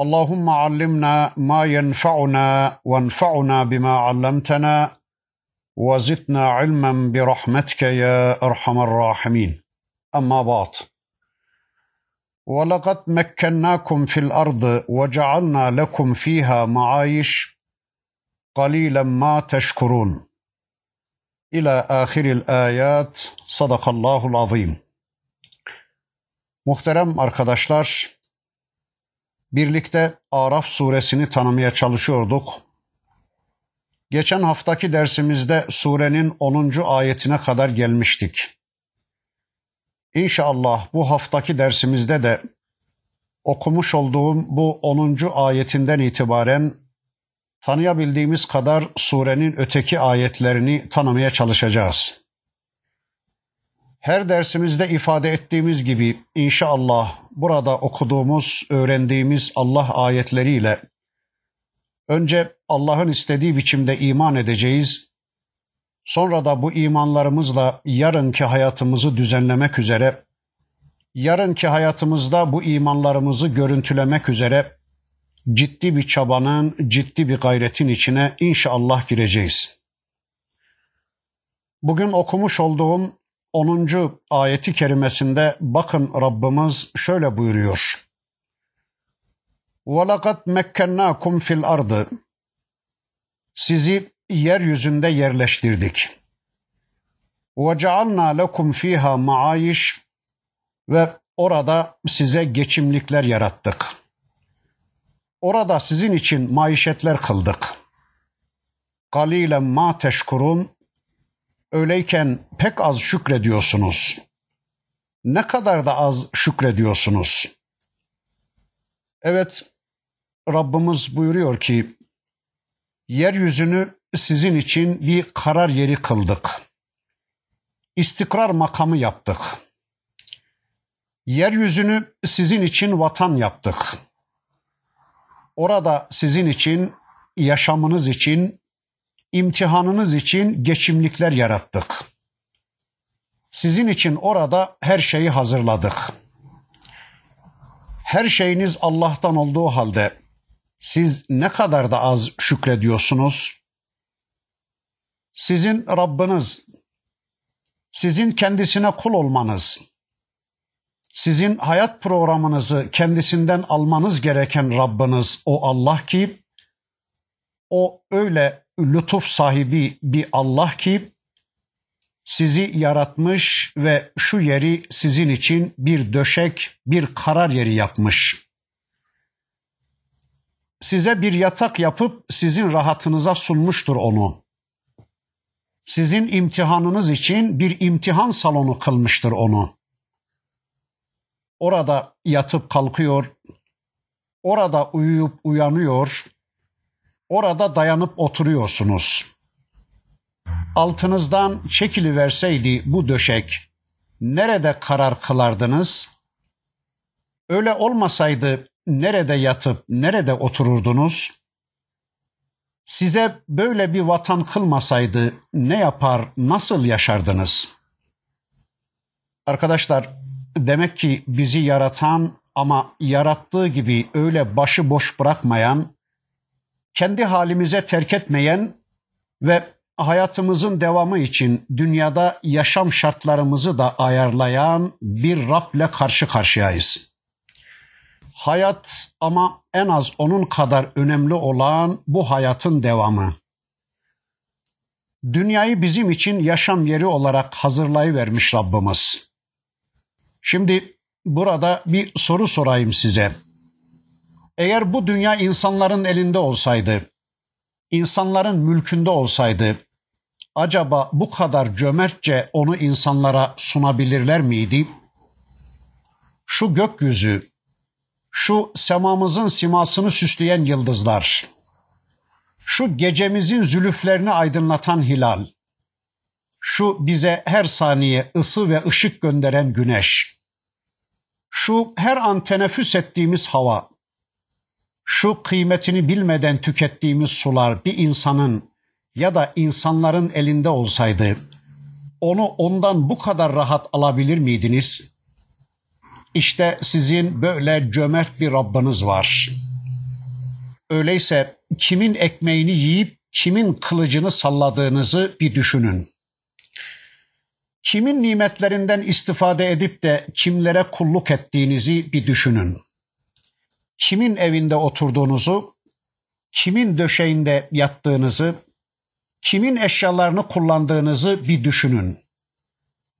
اللهم علمنا ما ينفعنا وانفعنا بما علمتنا وزدنا علما برحمتك يا أرحم الراحمين. أما بعد ولقد مكناكم في الأرض وجعلنا لكم فيها معايش قليلا ما تشكرون. إلى آخر الآيات صدق الله العظيم. Muhterem arkadaşlar, birlikte Araf suresini tanımaya çalışıyorduk. Geçen haftaki dersimizde surenin 10. ayetine kadar gelmiştik. İnşallah bu haftaki dersimizde de okumuş olduğum bu 10. ayetinden itibaren tanıyabildiğimiz kadar surenin öteki ayetlerini tanımaya çalışacağız. Her dersimizde ifade ettiğimiz gibi inşallah burada okuduğumuz, öğrendiğimiz Allah ayetleriyle önce Allah'ın istediği biçimde iman edeceğiz. Sonra da bu imanlarımızla yarınki hayatımızı düzenlemek üzere, yarınki hayatımızda bu imanlarımızı görüntülemek üzere ciddi bir çabanın, ciddi bir gayretin içine inşallah gireceğiz. Bugün okumuş olduğum 10. ayeti kerimesinde bakın Rabbimiz şöyle buyuruyor. وَلَقَدْ مَكَّنَّاكُمْ fil ardı. Sizi yeryüzünde yerleştirdik. وَجَعَلْنَا لَكُمْ ف۪يهَا مَعَايِشْ Ve orada size geçimlikler yarattık. Orada sizin için maişetler kıldık. قَلِيلًا ma teşkurun Öyleyken pek az şükrediyorsunuz. Ne kadar da az şükrediyorsunuz. Evet, Rabbimiz buyuruyor ki, yeryüzünü sizin için bir karar yeri kıldık. İstikrar makamı yaptık. Yeryüzünü sizin için vatan yaptık. Orada sizin için, yaşamınız için, imtihanınız için geçimlikler yarattık. Sizin için orada her şeyi hazırladık. Her şeyiniz Allah'tan olduğu halde siz ne kadar da az şükrediyorsunuz? Sizin Rabbiniz, sizin kendisine kul olmanız, sizin hayat programınızı kendisinden almanız gereken Rabbiniz o Allah ki, o öyle lütuf sahibi bir Allah ki sizi yaratmış ve şu yeri sizin için bir döşek, bir karar yeri yapmış. Size bir yatak yapıp sizin rahatınıza sunmuştur onu. Sizin imtihanınız için bir imtihan salonu kılmıştır onu. Orada yatıp kalkıyor, orada uyuyup uyanıyor, Orada dayanıp oturuyorsunuz. Altınızdan çekili verseydi bu döşek nerede karar kılardınız? Öyle olmasaydı nerede yatıp nerede otururdunuz? Size böyle bir vatan kılmasaydı ne yapar, nasıl yaşardınız? Arkadaşlar, demek ki bizi yaratan ama yarattığı gibi öyle başı boş bırakmayan, kendi halimize terk etmeyen ve hayatımızın devamı için dünyada yaşam şartlarımızı da ayarlayan bir Rab'le karşı karşıyayız. Hayat ama en az onun kadar önemli olan bu hayatın devamı. Dünyayı bizim için yaşam yeri olarak hazırlayıvermiş Rabbimiz. Şimdi burada bir soru sorayım size. Eğer bu dünya insanların elinde olsaydı, insanların mülkünde olsaydı, acaba bu kadar cömertçe onu insanlara sunabilirler miydi? Şu gökyüzü, şu semamızın simasını süsleyen yıldızlar, şu gecemizin zülüflerini aydınlatan hilal, şu bize her saniye ısı ve ışık gönderen güneş, şu her an teneffüs ettiğimiz hava, şu kıymetini bilmeden tükettiğimiz sular bir insanın ya da insanların elinde olsaydı, onu ondan bu kadar rahat alabilir miydiniz? İşte sizin böyle cömert bir Rabbiniz var. Öyleyse kimin ekmeğini yiyip kimin kılıcını salladığınızı bir düşünün. Kimin nimetlerinden istifade edip de kimlere kulluk ettiğinizi bir düşünün. Kimin evinde oturduğunuzu, kimin döşeğinde yattığınızı, kimin eşyalarını kullandığınızı bir düşünün.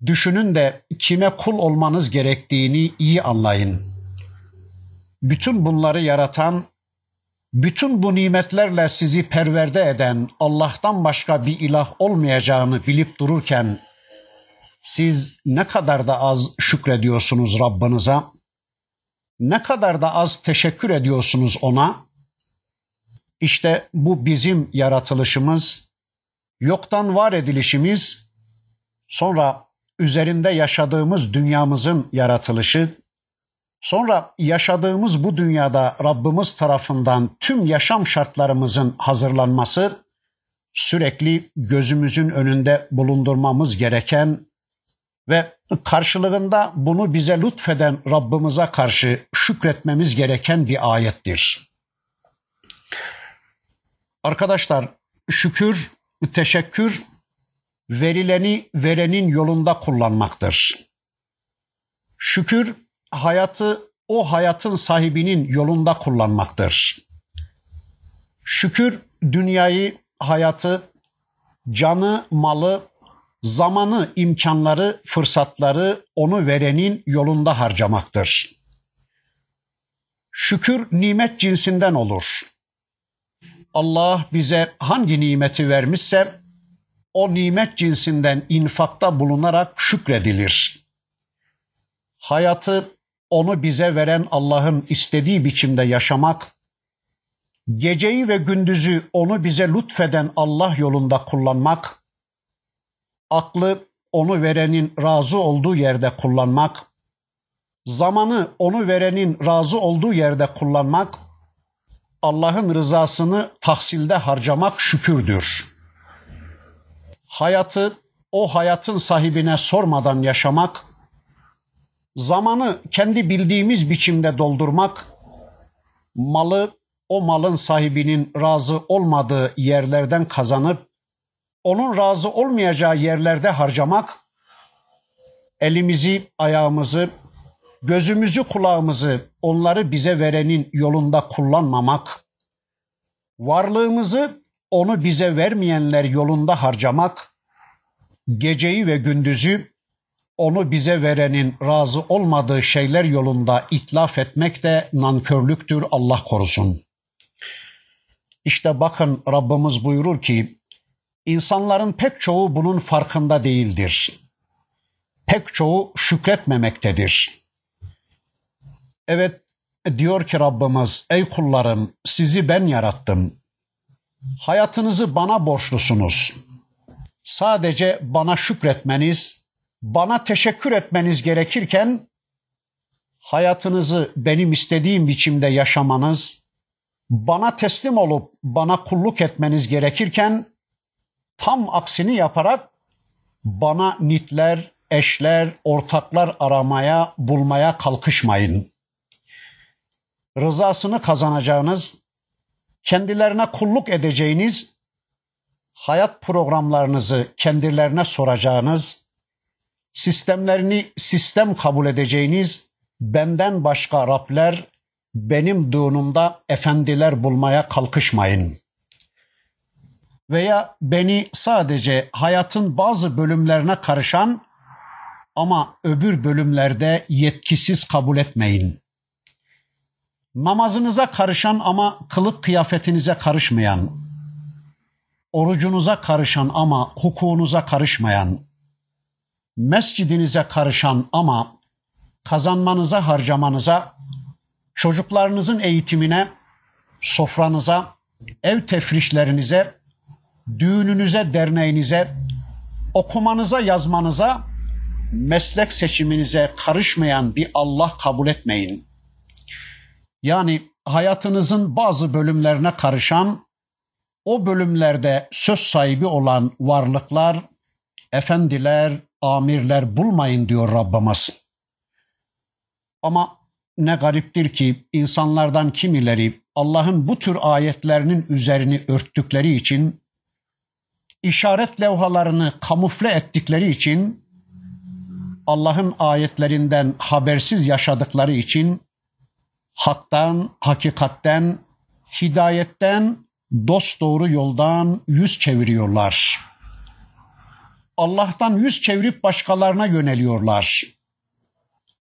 Düşünün de kime kul olmanız gerektiğini iyi anlayın. Bütün bunları yaratan, bütün bu nimetlerle sizi perverde eden Allah'tan başka bir ilah olmayacağını bilip dururken siz ne kadar da az şükrediyorsunuz Rabbinize? Ne kadar da az teşekkür ediyorsunuz ona? İşte bu bizim yaratılışımız, yoktan var edilişimiz, sonra üzerinde yaşadığımız dünyamızın yaratılışı, sonra yaşadığımız bu dünyada Rabbimiz tarafından tüm yaşam şartlarımızın hazırlanması, sürekli gözümüzün önünde bulundurmamız gereken ve karşılığında bunu bize lütfeden Rabbimize karşı şükretmemiz gereken bir ayettir. Arkadaşlar şükür, teşekkür verileni verenin yolunda kullanmaktır. Şükür hayatı o hayatın sahibinin yolunda kullanmaktır. Şükür dünyayı, hayatı, canı, malı, zamanı, imkanları, fırsatları onu verenin yolunda harcamaktır. Şükür nimet cinsinden olur. Allah bize hangi nimeti vermişse o nimet cinsinden infakta bulunarak şükredilir. Hayatı onu bize veren Allah'ın istediği biçimde yaşamak, geceyi ve gündüzü onu bize lütfeden Allah yolunda kullanmak, aklı onu verenin razı olduğu yerde kullanmak, zamanı onu verenin razı olduğu yerde kullanmak, Allah'ın rızasını tahsilde harcamak şükürdür. Hayatı o hayatın sahibine sormadan yaşamak, zamanı kendi bildiğimiz biçimde doldurmak, malı o malın sahibinin razı olmadığı yerlerden kazanıp onun razı olmayacağı yerlerde harcamak, elimizi, ayağımızı, gözümüzü, kulağımızı onları bize verenin yolunda kullanmamak, varlığımızı onu bize vermeyenler yolunda harcamak, geceyi ve gündüzü onu bize verenin razı olmadığı şeyler yolunda itlaf etmek de nankörlüktür Allah korusun. İşte bakın Rabbimiz buyurur ki İnsanların pek çoğu bunun farkında değildir. Pek çoğu şükretmemektedir. Evet diyor ki Rabbimiz ey kullarım sizi ben yarattım. Hayatınızı bana borçlusunuz. Sadece bana şükretmeniz, bana teşekkür etmeniz gerekirken hayatınızı benim istediğim biçimde yaşamanız, bana teslim olup bana kulluk etmeniz gerekirken tam aksini yaparak bana nitler, eşler, ortaklar aramaya, bulmaya kalkışmayın. Rızasını kazanacağınız, kendilerine kulluk edeceğiniz, hayat programlarınızı kendilerine soracağınız, sistemlerini sistem kabul edeceğiniz benden başka Rabler, benim düğünümde efendiler bulmaya kalkışmayın veya beni sadece hayatın bazı bölümlerine karışan ama öbür bölümlerde yetkisiz kabul etmeyin. Namazınıza karışan ama kılık kıyafetinize karışmayan, orucunuza karışan ama hukukunuza karışmayan, mescidinize karışan ama kazanmanıza, harcamanıza, çocuklarınızın eğitimine, sofranıza, ev tefrişlerinize, düğününüze, derneğinize, okumanıza, yazmanıza, meslek seçiminize karışmayan bir Allah kabul etmeyin. Yani hayatınızın bazı bölümlerine karışan, o bölümlerde söz sahibi olan varlıklar, efendiler, amirler bulmayın diyor Rabbimiz. Ama ne gariptir ki insanlardan kimileri Allah'ın bu tür ayetlerinin üzerini örttükleri için, işaret levhalarını kamufle ettikleri için, Allah'ın ayetlerinden habersiz yaşadıkları için haktan, hakikatten, hidayetten, dost doğru yoldan yüz çeviriyorlar. Allah'tan yüz çevirip başkalarına yöneliyorlar.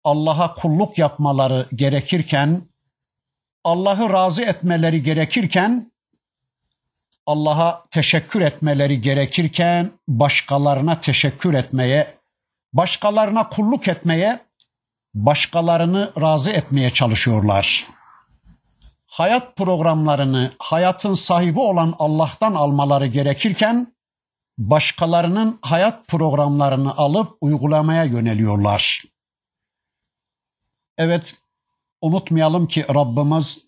Allah'a kulluk yapmaları gerekirken, Allah'ı razı etmeleri gerekirken, Allah'a teşekkür etmeleri gerekirken başkalarına teşekkür etmeye, başkalarına kulluk etmeye, başkalarını razı etmeye çalışıyorlar. Hayat programlarını hayatın sahibi olan Allah'tan almaları gerekirken başkalarının hayat programlarını alıp uygulamaya yöneliyorlar. Evet, unutmayalım ki Rabbimiz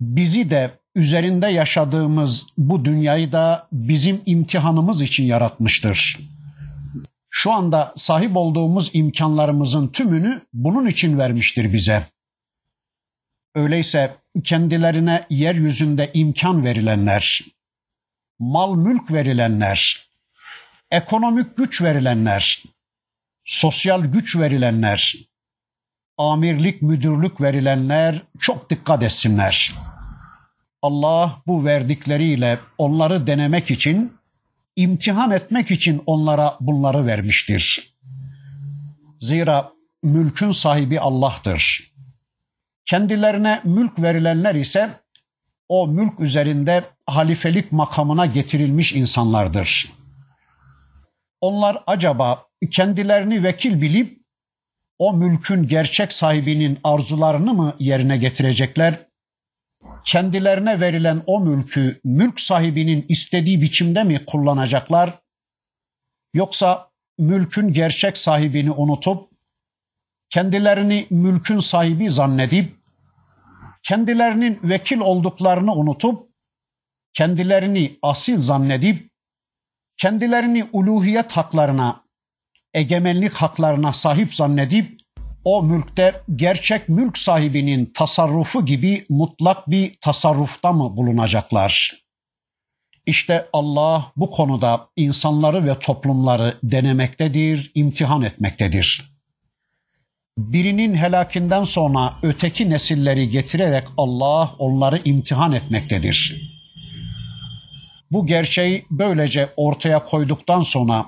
bizi de üzerinde yaşadığımız bu dünyayı da bizim imtihanımız için yaratmıştır. Şu anda sahip olduğumuz imkanlarımızın tümünü bunun için vermiştir bize. Öyleyse kendilerine yeryüzünde imkan verilenler, mal mülk verilenler, ekonomik güç verilenler, sosyal güç verilenler, amirlik, müdürlük verilenler çok dikkat etsinler. Allah bu verdikleriyle onları denemek için, imtihan etmek için onlara bunları vermiştir. Zira mülkün sahibi Allah'tır. Kendilerine mülk verilenler ise o mülk üzerinde halifelik makamına getirilmiş insanlardır. Onlar acaba kendilerini vekil bilip o mülkün gerçek sahibinin arzularını mı yerine getirecekler? Kendilerine verilen o mülkü mülk sahibinin istediği biçimde mi kullanacaklar? Yoksa mülkün gerçek sahibini unutup kendilerini mülkün sahibi zannedip kendilerinin vekil olduklarını unutup kendilerini asil zannedip kendilerini uluhiyet haklarına egemenlik haklarına sahip zannedip o mülkte gerçek mülk sahibinin tasarrufu gibi mutlak bir tasarrufta mı bulunacaklar? İşte Allah bu konuda insanları ve toplumları denemektedir, imtihan etmektedir. Birinin helakinden sonra öteki nesilleri getirerek Allah onları imtihan etmektedir. Bu gerçeği böylece ortaya koyduktan sonra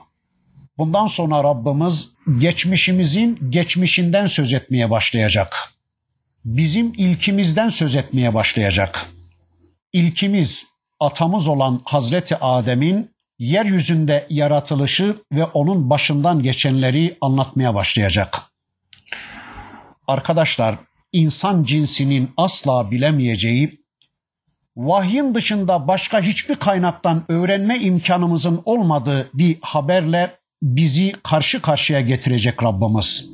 Bundan sonra Rabbimiz geçmişimizin geçmişinden söz etmeye başlayacak. Bizim ilkimizden söz etmeye başlayacak. İlkimiz atamız olan Hazreti Adem'in yeryüzünde yaratılışı ve onun başından geçenleri anlatmaya başlayacak. Arkadaşlar, insan cinsinin asla bilemeyeceği, vahyin dışında başka hiçbir kaynaktan öğrenme imkanımızın olmadığı bir haberle bizi karşı karşıya getirecek Rabbimiz.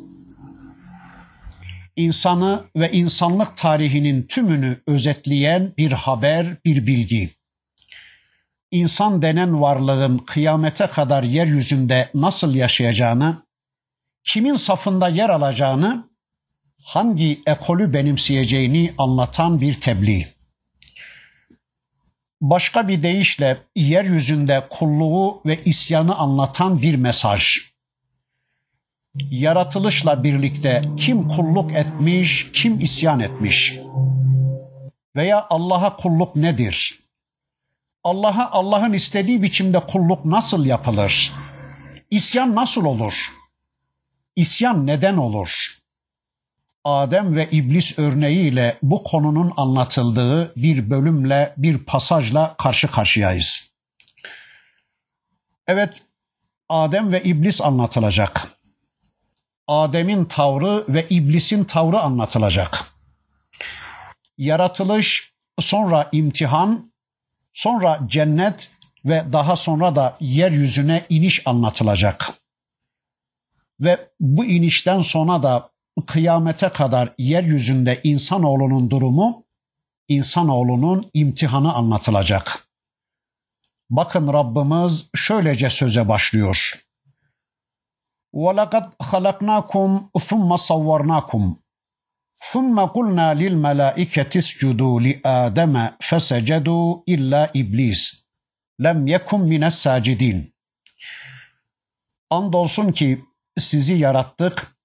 İnsanı ve insanlık tarihinin tümünü özetleyen bir haber, bir bilgi. İnsan denen varlığın kıyamete kadar yeryüzünde nasıl yaşayacağını, kimin safında yer alacağını, hangi ekolü benimseyeceğini anlatan bir tebliğ. Başka bir deyişle yeryüzünde kulluğu ve isyanı anlatan bir mesaj. Yaratılışla birlikte kim kulluk etmiş, kim isyan etmiş? Veya Allah'a kulluk nedir? Allah'a Allah'ın istediği biçimde kulluk nasıl yapılır? İsyan nasıl olur? İsyan neden olur? Adem ve İblis örneğiyle bu konunun anlatıldığı bir bölümle, bir pasajla karşı karşıyayız. Evet, Adem ve İblis anlatılacak. Adem'in tavrı ve İblis'in tavrı anlatılacak. yaratılış, sonra imtihan, sonra cennet ve daha sonra da yeryüzüne iniş anlatılacak. Ve bu inişten sonra da kıyamete kadar yeryüzünde insanoğlunun durumu, insanoğlunun imtihanı anlatılacak. Bakın Rabbimiz şöylece söze başlıyor. وَلَقَدْ خَلَقْنَاكُمْ ثُمَّ صَوَّرْنَاكُمْ ثُمَّ قُلْنَا لِلْمَلَائِكَةِ اسْجُدُوا لِآدَمَ فَسَجَدُوا إِلَّا إِبْلِيسَ lem yekum mines sacidin. Andolsun ki sizi yarattık,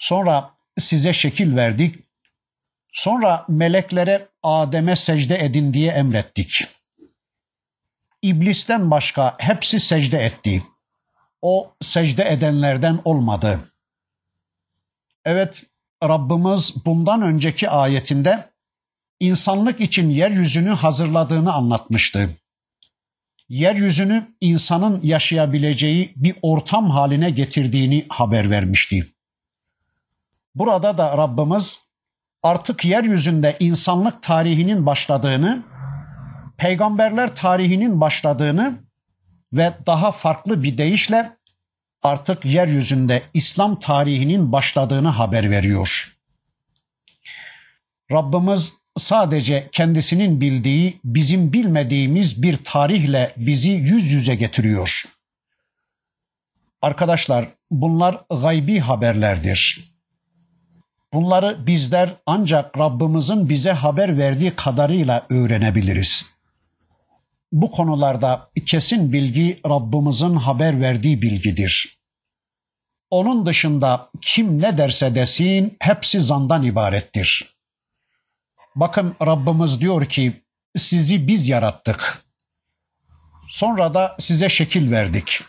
sonra size şekil verdik, sonra meleklere Adem'e secde edin diye emrettik. İblisten başka hepsi secde etti. O secde edenlerden olmadı. Evet, Rabbimiz bundan önceki ayetinde insanlık için yeryüzünü hazırladığını anlatmıştı yeryüzünü insanın yaşayabileceği bir ortam haline getirdiğini haber vermişti. Burada da Rabbimiz artık yeryüzünde insanlık tarihinin başladığını, peygamberler tarihinin başladığını ve daha farklı bir deyişle artık yeryüzünde İslam tarihinin başladığını haber veriyor. Rabbimiz sadece kendisinin bildiği, bizim bilmediğimiz bir tarihle bizi yüz yüze getiriyor. Arkadaşlar, bunlar gaybi haberlerdir. Bunları bizler ancak Rabbimizin bize haber verdiği kadarıyla öğrenebiliriz. Bu konularda kesin bilgi Rabbimizin haber verdiği bilgidir. Onun dışında kim ne derse desin hepsi zandan ibarettir. Bakın Rabbimiz diyor ki sizi biz yarattık. Sonra da size şekil verdik.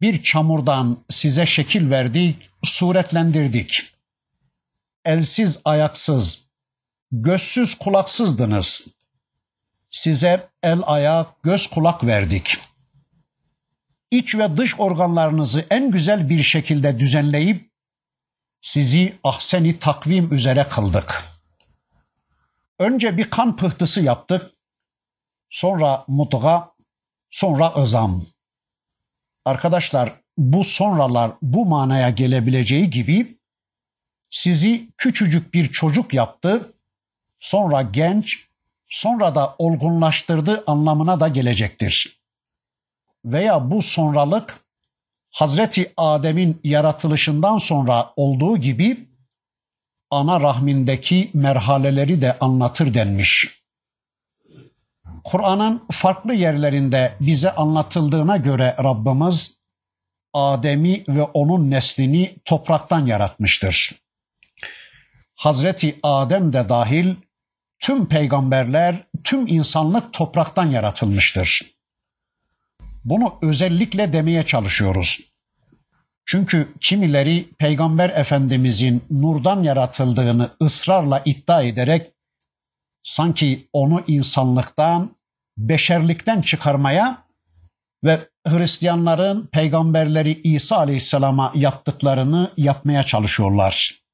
Bir çamurdan size şekil verdik, suretlendirdik. Elsiz, ayaksız, gözsüz, kulaksızdınız. Size el, ayak, göz, kulak verdik. İç ve dış organlarınızı en güzel bir şekilde düzenleyip sizi ahseni takvim üzere kıldık.'' Önce bir kan pıhtısı yaptık. Sonra mutga, sonra ızam. Arkadaşlar bu sonralar bu manaya gelebileceği gibi sizi küçücük bir çocuk yaptı, sonra genç, sonra da olgunlaştırdı anlamına da gelecektir. Veya bu sonralık Hazreti Adem'in yaratılışından sonra olduğu gibi ana rahmindeki merhaleleri de anlatır denmiş. Kur'an'ın farklı yerlerinde bize anlatıldığına göre Rabbimiz Adem'i ve onun neslini topraktan yaratmıştır. Hazreti Adem de dahil tüm peygamberler, tüm insanlık topraktan yaratılmıştır. Bunu özellikle demeye çalışıyoruz. Çünkü kimileri Peygamber Efendimizin nurdan yaratıldığını ısrarla iddia ederek sanki onu insanlıktan, beşerlikten çıkarmaya ve Hristiyanların peygamberleri İsa Aleyhisselam'a yaptıklarını yapmaya çalışıyorlar.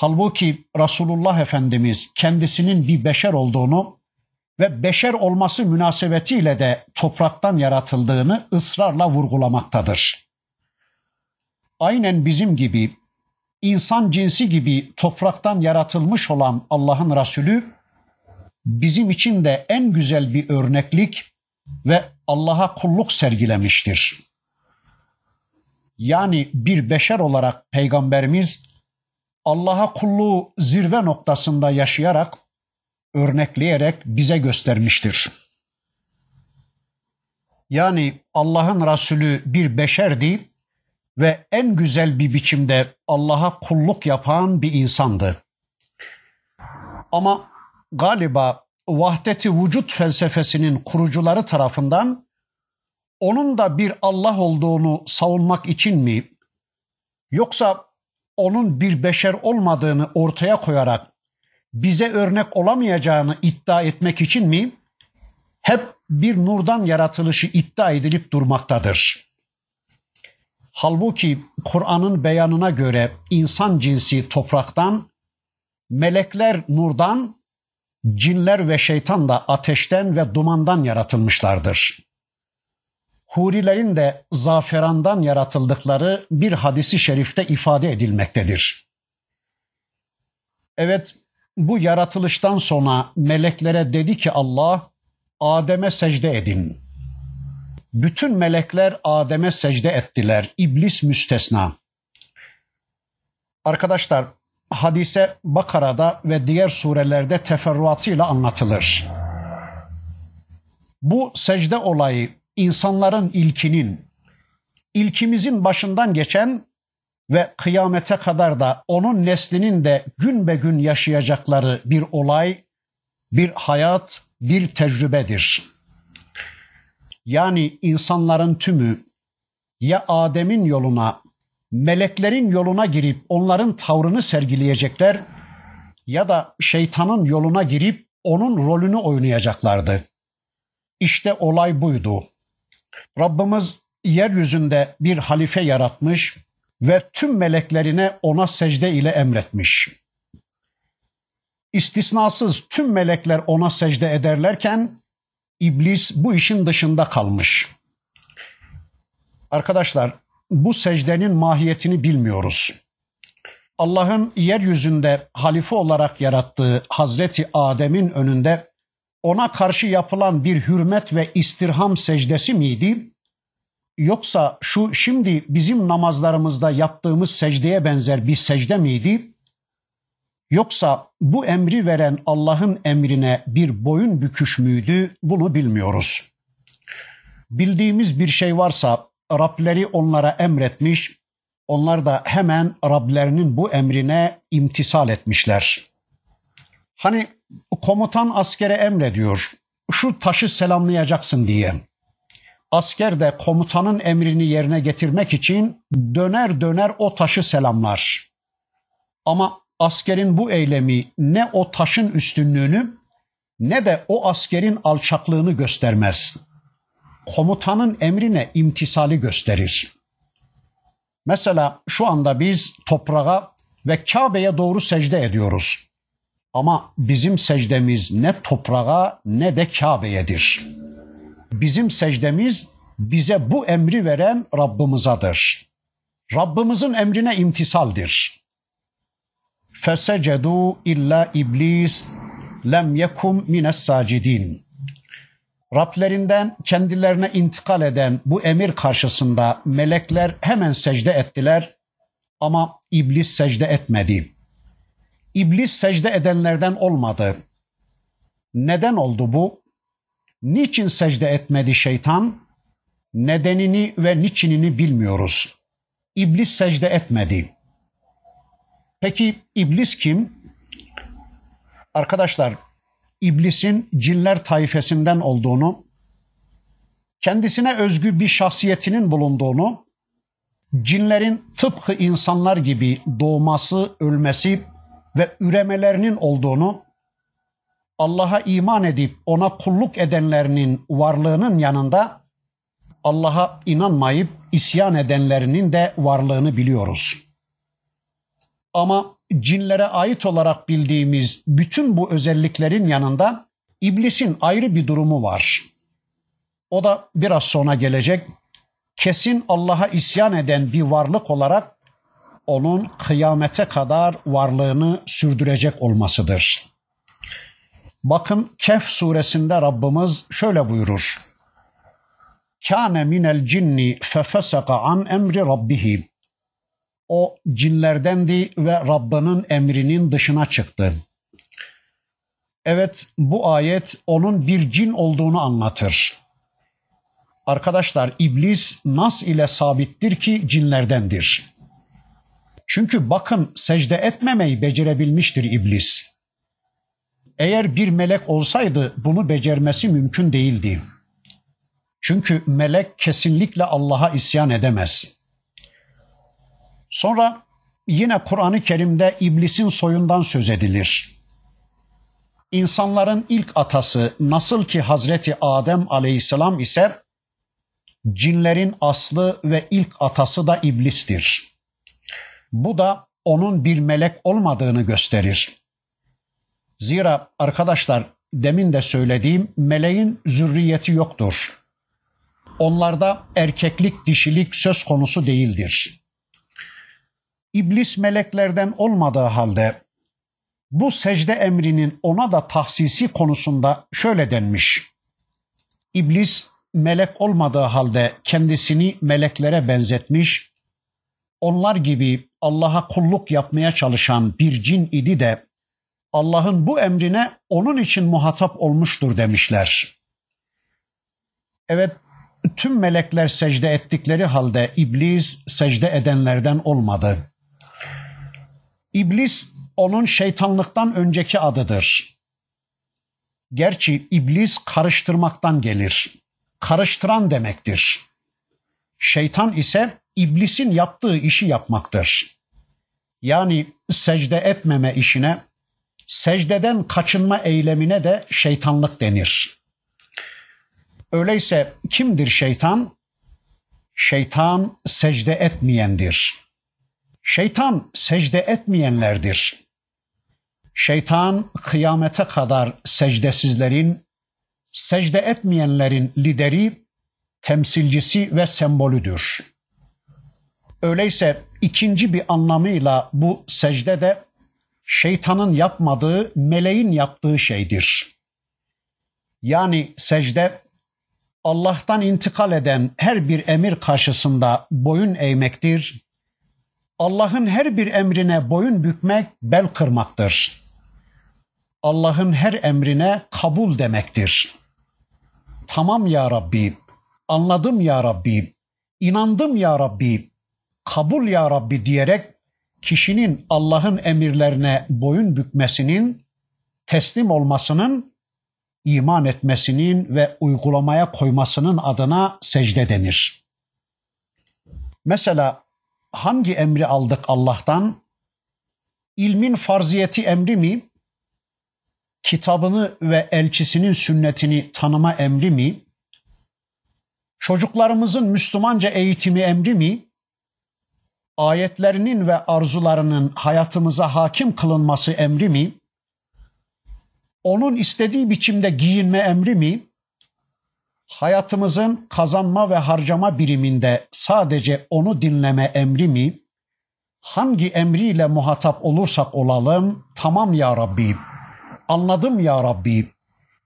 Halbuki Resulullah Efendimiz kendisinin bir beşer olduğunu ve beşer olması münasebetiyle de topraktan yaratıldığını ısrarla vurgulamaktadır aynen bizim gibi insan cinsi gibi topraktan yaratılmış olan Allah'ın Resulü bizim için de en güzel bir örneklik ve Allah'a kulluk sergilemiştir. Yani bir beşer olarak peygamberimiz Allah'a kulluğu zirve noktasında yaşayarak, örnekleyerek bize göstermiştir. Yani Allah'ın Resulü bir beşerdi ve en güzel bir biçimde Allah'a kulluk yapan bir insandı. Ama galiba vahdeti vücut felsefesinin kurucuları tarafından onun da bir Allah olduğunu savunmak için mi yoksa onun bir beşer olmadığını ortaya koyarak bize örnek olamayacağını iddia etmek için mi hep bir nurdan yaratılışı iddia edilip durmaktadır. Halbuki Kur'an'ın beyanına göre insan cinsi topraktan, Melekler nurdan, cinler ve şeytan da ateşten ve dumandan yaratılmışlardır. Hurilerin de zaferandan yaratıldıkları bir hadisi şerifte ifade edilmektedir. Evet, bu yaratılıştan sonra meleklere dedi ki Allah, Adem'e secde edin. Bütün melekler Adem'e secde ettiler, iblis müstesna. Arkadaşlar, hadise Bakara'da ve diğer surelerde teferruatıyla anlatılır. Bu secde olayı insanların ilkinin, ilkimizin başından geçen ve kıyamete kadar da onun neslinin de gün be gün yaşayacakları bir olay, bir hayat, bir tecrübedir. Yani insanların tümü ya Adem'in yoluna, meleklerin yoluna girip onların tavrını sergileyecekler ya da şeytanın yoluna girip onun rolünü oynayacaklardı. İşte olay buydu. Rabbimiz yeryüzünde bir halife yaratmış ve tüm meleklerine ona secde ile emretmiş. İstisnasız tüm melekler ona secde ederlerken iblis bu işin dışında kalmış. Arkadaşlar bu secdenin mahiyetini bilmiyoruz. Allah'ın yeryüzünde halife olarak yarattığı Hazreti Adem'in önünde ona karşı yapılan bir hürmet ve istirham secdesi miydi? Yoksa şu şimdi bizim namazlarımızda yaptığımız secdeye benzer bir secde miydi? Yoksa bu emri veren Allah'ın emrine bir boyun büküş müydü? Bunu bilmiyoruz. Bildiğimiz bir şey varsa Rableri onlara emretmiş, onlar da hemen Rablerinin bu emrine imtisal etmişler. Hani komutan askere emrediyor, şu taşı selamlayacaksın diye. Asker de komutanın emrini yerine getirmek için döner döner o taşı selamlar. Ama askerin bu eylemi ne o taşın üstünlüğünü ne de o askerin alçaklığını göstermez. Komutanın emrine imtisali gösterir. Mesela şu anda biz toprağa ve Kabe'ye doğru secde ediyoruz. Ama bizim secdemiz ne toprağa ne de Kabe'yedir. Bizim secdemiz bize bu emri veren Rabbimizadır. Rabbimizin emrine imtisaldir. Fesecedu illa iblis lem yekum mines sacidin. Rablerinden kendilerine intikal eden bu emir karşısında melekler hemen secde ettiler ama iblis secde etmedi. İblis secde edenlerden olmadı. Neden oldu bu? Niçin secde etmedi şeytan? Nedenini ve niçinini bilmiyoruz. İblis secde etmedi. Peki iblis kim? Arkadaşlar, iblisin cinler taifesinden olduğunu, kendisine özgü bir şahsiyetinin bulunduğunu, cinlerin tıpkı insanlar gibi doğması, ölmesi ve üremelerinin olduğunu, Allah'a iman edip ona kulluk edenlerinin varlığının yanında Allah'a inanmayıp isyan edenlerinin de varlığını biliyoruz. Ama cinlere ait olarak bildiğimiz bütün bu özelliklerin yanında iblisin ayrı bir durumu var. O da biraz sonra gelecek. Kesin Allah'a isyan eden bir varlık olarak onun kıyamete kadar varlığını sürdürecek olmasıdır. Bakın Kehf suresinde Rabbimiz şöyle buyurur. Kâne minel cinni fefesaka an emri rabbihi. O cinlerdendi ve Rabbinin emrinin dışına çıktı. Evet bu ayet onun bir cin olduğunu anlatır. Arkadaşlar iblis nas ile sabittir ki cinlerdendir. Çünkü bakın secde etmemeyi becerebilmiştir iblis. Eğer bir melek olsaydı bunu becermesi mümkün değildi. Çünkü melek kesinlikle Allah'a isyan edemez. Sonra yine Kur'an-ı Kerim'de iblisin soyundan söz edilir. İnsanların ilk atası nasıl ki Hazreti Adem aleyhisselam ise cinlerin aslı ve ilk atası da iblistir. Bu da onun bir melek olmadığını gösterir. Zira arkadaşlar demin de söylediğim meleğin zürriyeti yoktur. Onlarda erkeklik, dişilik söz konusu değildir. İblis meleklerden olmadığı halde bu secde emrinin ona da tahsisi konusunda şöyle denmiş. İblis melek olmadığı halde kendisini meleklere benzetmiş, onlar gibi Allah'a kulluk yapmaya çalışan bir cin idi de Allah'ın bu emrine onun için muhatap olmuştur demişler. Evet, tüm melekler secde ettikleri halde iblis secde edenlerden olmadı. İblis onun şeytanlıktan önceki adıdır. Gerçi iblis karıştırmaktan gelir. Karıştıran demektir. Şeytan ise iblisin yaptığı işi yapmaktır. Yani secde etmeme işine, secdeden kaçınma eylemine de şeytanlık denir. Öyleyse kimdir şeytan? Şeytan secde etmeyendir. Şeytan secde etmeyenlerdir. Şeytan kıyamete kadar secdesizlerin, secde etmeyenlerin lideri, temsilcisi ve sembolüdür. Öyleyse ikinci bir anlamıyla bu secde de şeytanın yapmadığı, meleğin yaptığı şeydir. Yani secde Allah'tan intikal eden her bir emir karşısında boyun eğmektir. Allah'ın her bir emrine boyun bükmek, bel kırmaktır. Allah'ın her emrine kabul demektir. Tamam ya Rabbi, anladım ya Rabbi, inandım ya Rabbi, kabul ya Rabbi diyerek kişinin Allah'ın emirlerine boyun bükmesinin, teslim olmasının, iman etmesinin ve uygulamaya koymasının adına secde denir. Mesela hangi emri aldık Allah'tan? İlmin farziyeti emri mi? Kitabını ve elçisinin sünnetini tanıma emri mi? Çocuklarımızın Müslümanca eğitimi emri mi? Ayetlerinin ve arzularının hayatımıza hakim kılınması emri mi? Onun istediği biçimde giyinme emri mi? Hayatımızın kazanma ve harcama biriminde sadece onu dinleme emri mi? Hangi emriyle muhatap olursak olalım, tamam ya Rabbi, anladım ya Rabbi,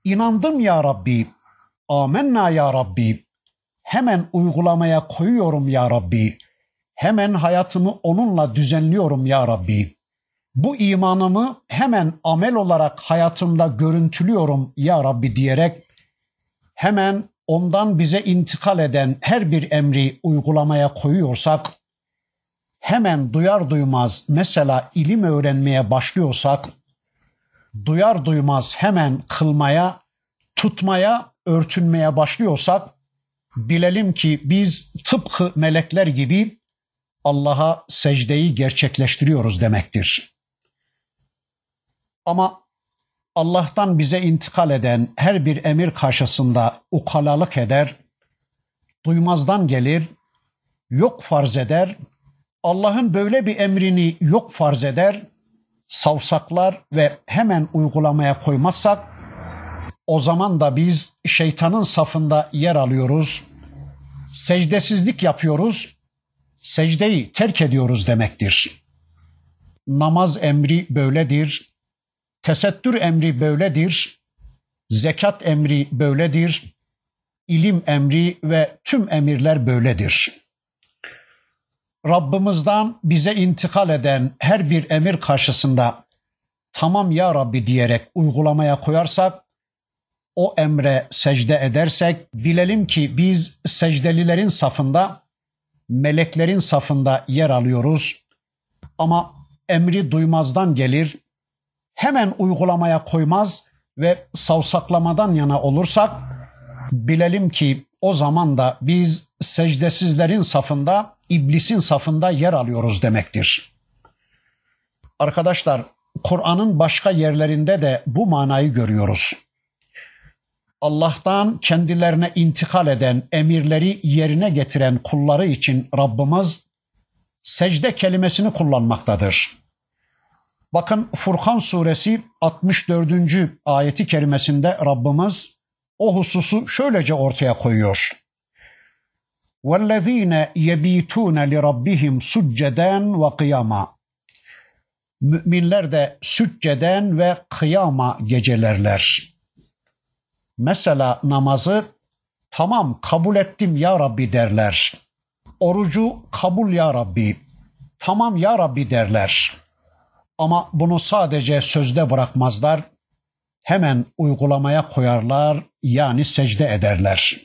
inandım ya Rabbi, amenna ya Rabbi, hemen uygulamaya koyuyorum ya Rabbi.'' Hemen hayatımı onunla düzenliyorum ya Rabbi. Bu imanımı hemen amel olarak hayatımda görüntülüyorum ya Rabbi diyerek hemen ondan bize intikal eden her bir emri uygulamaya koyuyorsak, hemen duyar duymaz mesela ilim öğrenmeye başlıyorsak, duyar duymaz hemen kılmaya, tutmaya, örtünmeye başlıyorsak, bilelim ki biz tıpkı melekler gibi Allah'a secdeyi gerçekleştiriyoruz demektir. Ama Allah'tan bize intikal eden her bir emir karşısında ukalalık eder, duymazdan gelir, yok farz eder, Allah'ın böyle bir emrini yok farz eder, savsaklar ve hemen uygulamaya koymazsak, o zaman da biz şeytanın safında yer alıyoruz, secdesizlik yapıyoruz secdeyi terk ediyoruz demektir. Namaz emri böyledir. Tesettür emri böyledir. Zekat emri böyledir. İlim emri ve tüm emirler böyledir. Rabbimizden bize intikal eden her bir emir karşısında tamam ya Rabbi diyerek uygulamaya koyarsak, o emre secde edersek bilelim ki biz secdelilerin safında meleklerin safında yer alıyoruz. Ama emri duymazdan gelir, hemen uygulamaya koymaz ve savsaklamadan yana olursak bilelim ki o zaman da biz secdesizlerin safında, iblisin safında yer alıyoruz demektir. Arkadaşlar, Kur'an'ın başka yerlerinde de bu manayı görüyoruz. Allah'tan kendilerine intikal eden emirleri yerine getiren kulları için Rabbimiz secde kelimesini kullanmaktadır. Bakın Furkan suresi 64. ayeti kerimesinde Rabbimiz o hususu şöylece ortaya koyuyor. وَالَّذ۪ينَ يَب۪يتُونَ لِرَبِّهِمْ سُجَّدًا وَقِيَامًا Müminler de sücceden ve kıyama gecelerler. Mesela namazı tamam kabul ettim ya Rabbi derler. Orucu kabul ya Rabbi. Tamam ya Rabbi derler. Ama bunu sadece sözde bırakmazlar. Hemen uygulamaya koyarlar yani secde ederler.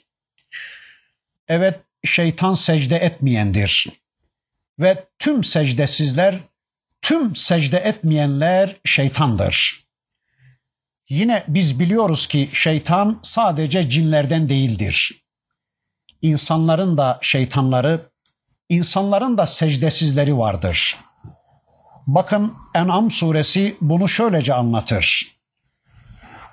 Evet şeytan secde etmeyendir. Ve tüm secdesizler, tüm secde etmeyenler şeytandır. Yine biz biliyoruz ki şeytan sadece cinlerden değildir. İnsanların da şeytanları, insanların da secdesizleri vardır. Bakın En'am suresi bunu şöylece anlatır.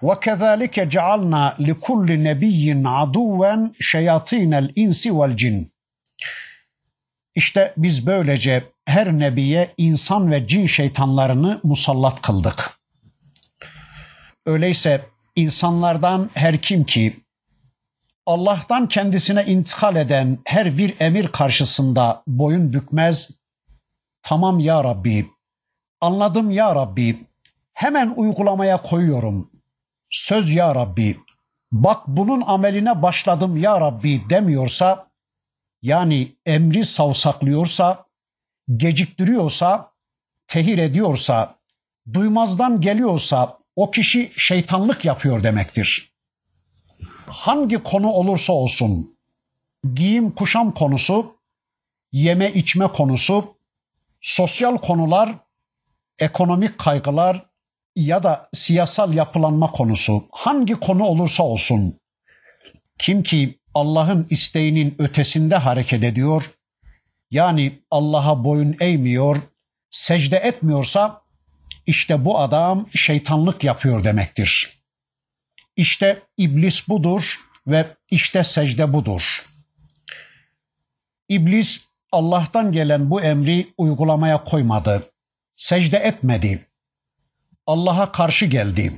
وَكَذَٰلِكَ جَعَلْنَا لِكُلِّ نَبِيٍّ عَدُوًا شَيَاطِينَ الْاِنْسِ وَالْجِنِ İşte biz böylece her nebiye insan ve cin şeytanlarını musallat kıldık. Öyleyse insanlardan her kim ki Allah'tan kendisine intikal eden her bir emir karşısında boyun bükmez, tamam ya Rabbi, anladım ya Rabbi, hemen uygulamaya koyuyorum. Söz ya Rabbi, bak bunun ameline başladım ya Rabbi demiyorsa, yani emri savsaklıyorsa, geciktiriyorsa, tehir ediyorsa, duymazdan geliyorsa o kişi şeytanlık yapıyor demektir. Hangi konu olursa olsun, giyim kuşam konusu, yeme içme konusu, sosyal konular, ekonomik kaygılar ya da siyasal yapılanma konusu, hangi konu olursa olsun, kim ki Allah'ın isteğinin ötesinde hareket ediyor, yani Allah'a boyun eğmiyor, secde etmiyorsa işte bu adam şeytanlık yapıyor demektir. İşte iblis budur ve işte secde budur. İblis Allah'tan gelen bu emri uygulamaya koymadı. Secde etmedi. Allah'a karşı geldi.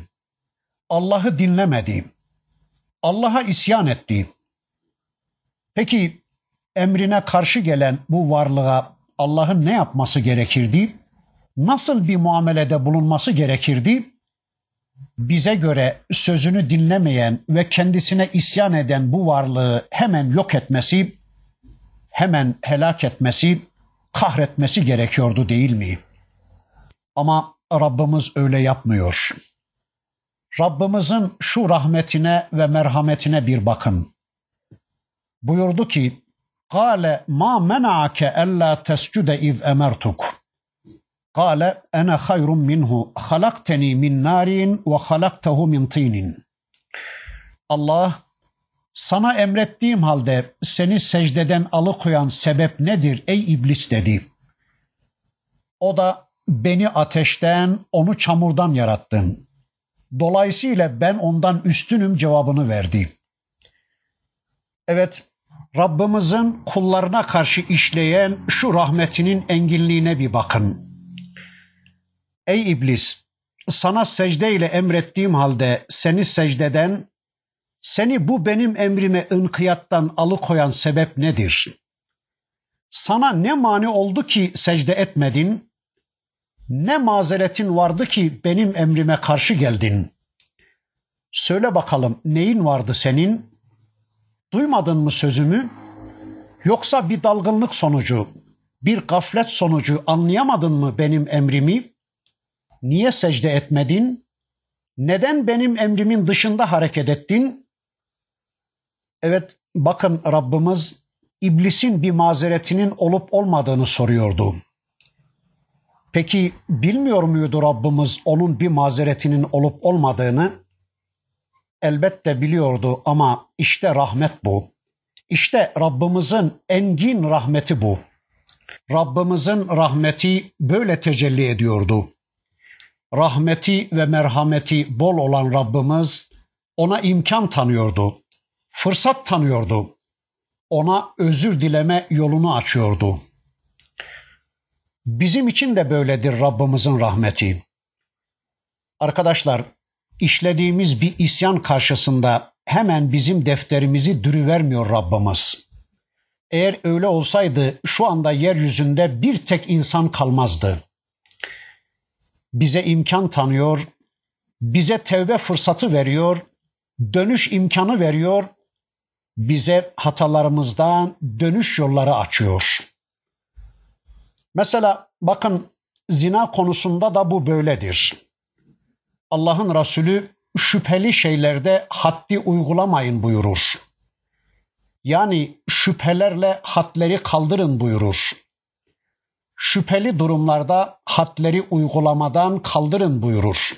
Allah'ı dinlemedi. Allah'a isyan etti. Peki emrine karşı gelen bu varlığa Allah'ın ne yapması gerekirdi? Nasıl bir muamelede bulunması gerekirdi? Bize göre sözünü dinlemeyen ve kendisine isyan eden bu varlığı hemen yok etmesi, hemen helak etmesi, kahretmesi gerekiyordu değil mi? Ama Rabbimiz öyle yapmıyor. Rabbimizin şu rahmetine ve merhametine bir bakın. Buyurdu ki: "Kale ma mena'ake alla tescude iz emertuk." Kale ene hayrun minhu halakteni min narin ve halaktehu min tinin. Allah sana emrettiğim halde seni secdeden alıkoyan sebep nedir ey iblis dedi. O da beni ateşten, onu çamurdan yarattın. Dolayısıyla ben ondan üstünüm cevabını verdi. Evet, Rabbimizin kullarına karşı işleyen şu rahmetinin enginliğine bir bakın. Ey iblis, sana secde ile emrettiğim halde seni secdeden, seni bu benim emrime ınkıyattan alıkoyan sebep nedir? Sana ne mani oldu ki secde etmedin? Ne mazeretin vardı ki benim emrime karşı geldin? Söyle bakalım neyin vardı senin? Duymadın mı sözümü? Yoksa bir dalgınlık sonucu, bir gaflet sonucu anlayamadın mı benim emrimi? Niye secde etmedin? Neden benim emrimin dışında hareket ettin? Evet bakın Rabbimiz iblisin bir mazeretinin olup olmadığını soruyordu. Peki bilmiyor muydu Rabbimiz onun bir mazeretinin olup olmadığını? Elbette biliyordu ama işte rahmet bu. İşte Rabbimizin engin rahmeti bu. Rabbimizin rahmeti böyle tecelli ediyordu rahmeti ve merhameti bol olan Rabbimiz ona imkan tanıyordu. Fırsat tanıyordu. Ona özür dileme yolunu açıyordu. Bizim için de böyledir Rabbimizin rahmeti. Arkadaşlar, işlediğimiz bir isyan karşısında hemen bizim defterimizi dürüvermiyor Rabbimiz. Eğer öyle olsaydı şu anda yeryüzünde bir tek insan kalmazdı. Bize imkan tanıyor, bize tevbe fırsatı veriyor, dönüş imkanı veriyor, bize hatalarımızdan dönüş yolları açıyor. Mesela bakın zina konusunda da bu böyledir. Allah'ın Resulü şüpheli şeylerde haddi uygulamayın buyurur. Yani şüphelerle hadleri kaldırın buyurur. Şüpheli durumlarda hadleri uygulamadan kaldırın buyurur.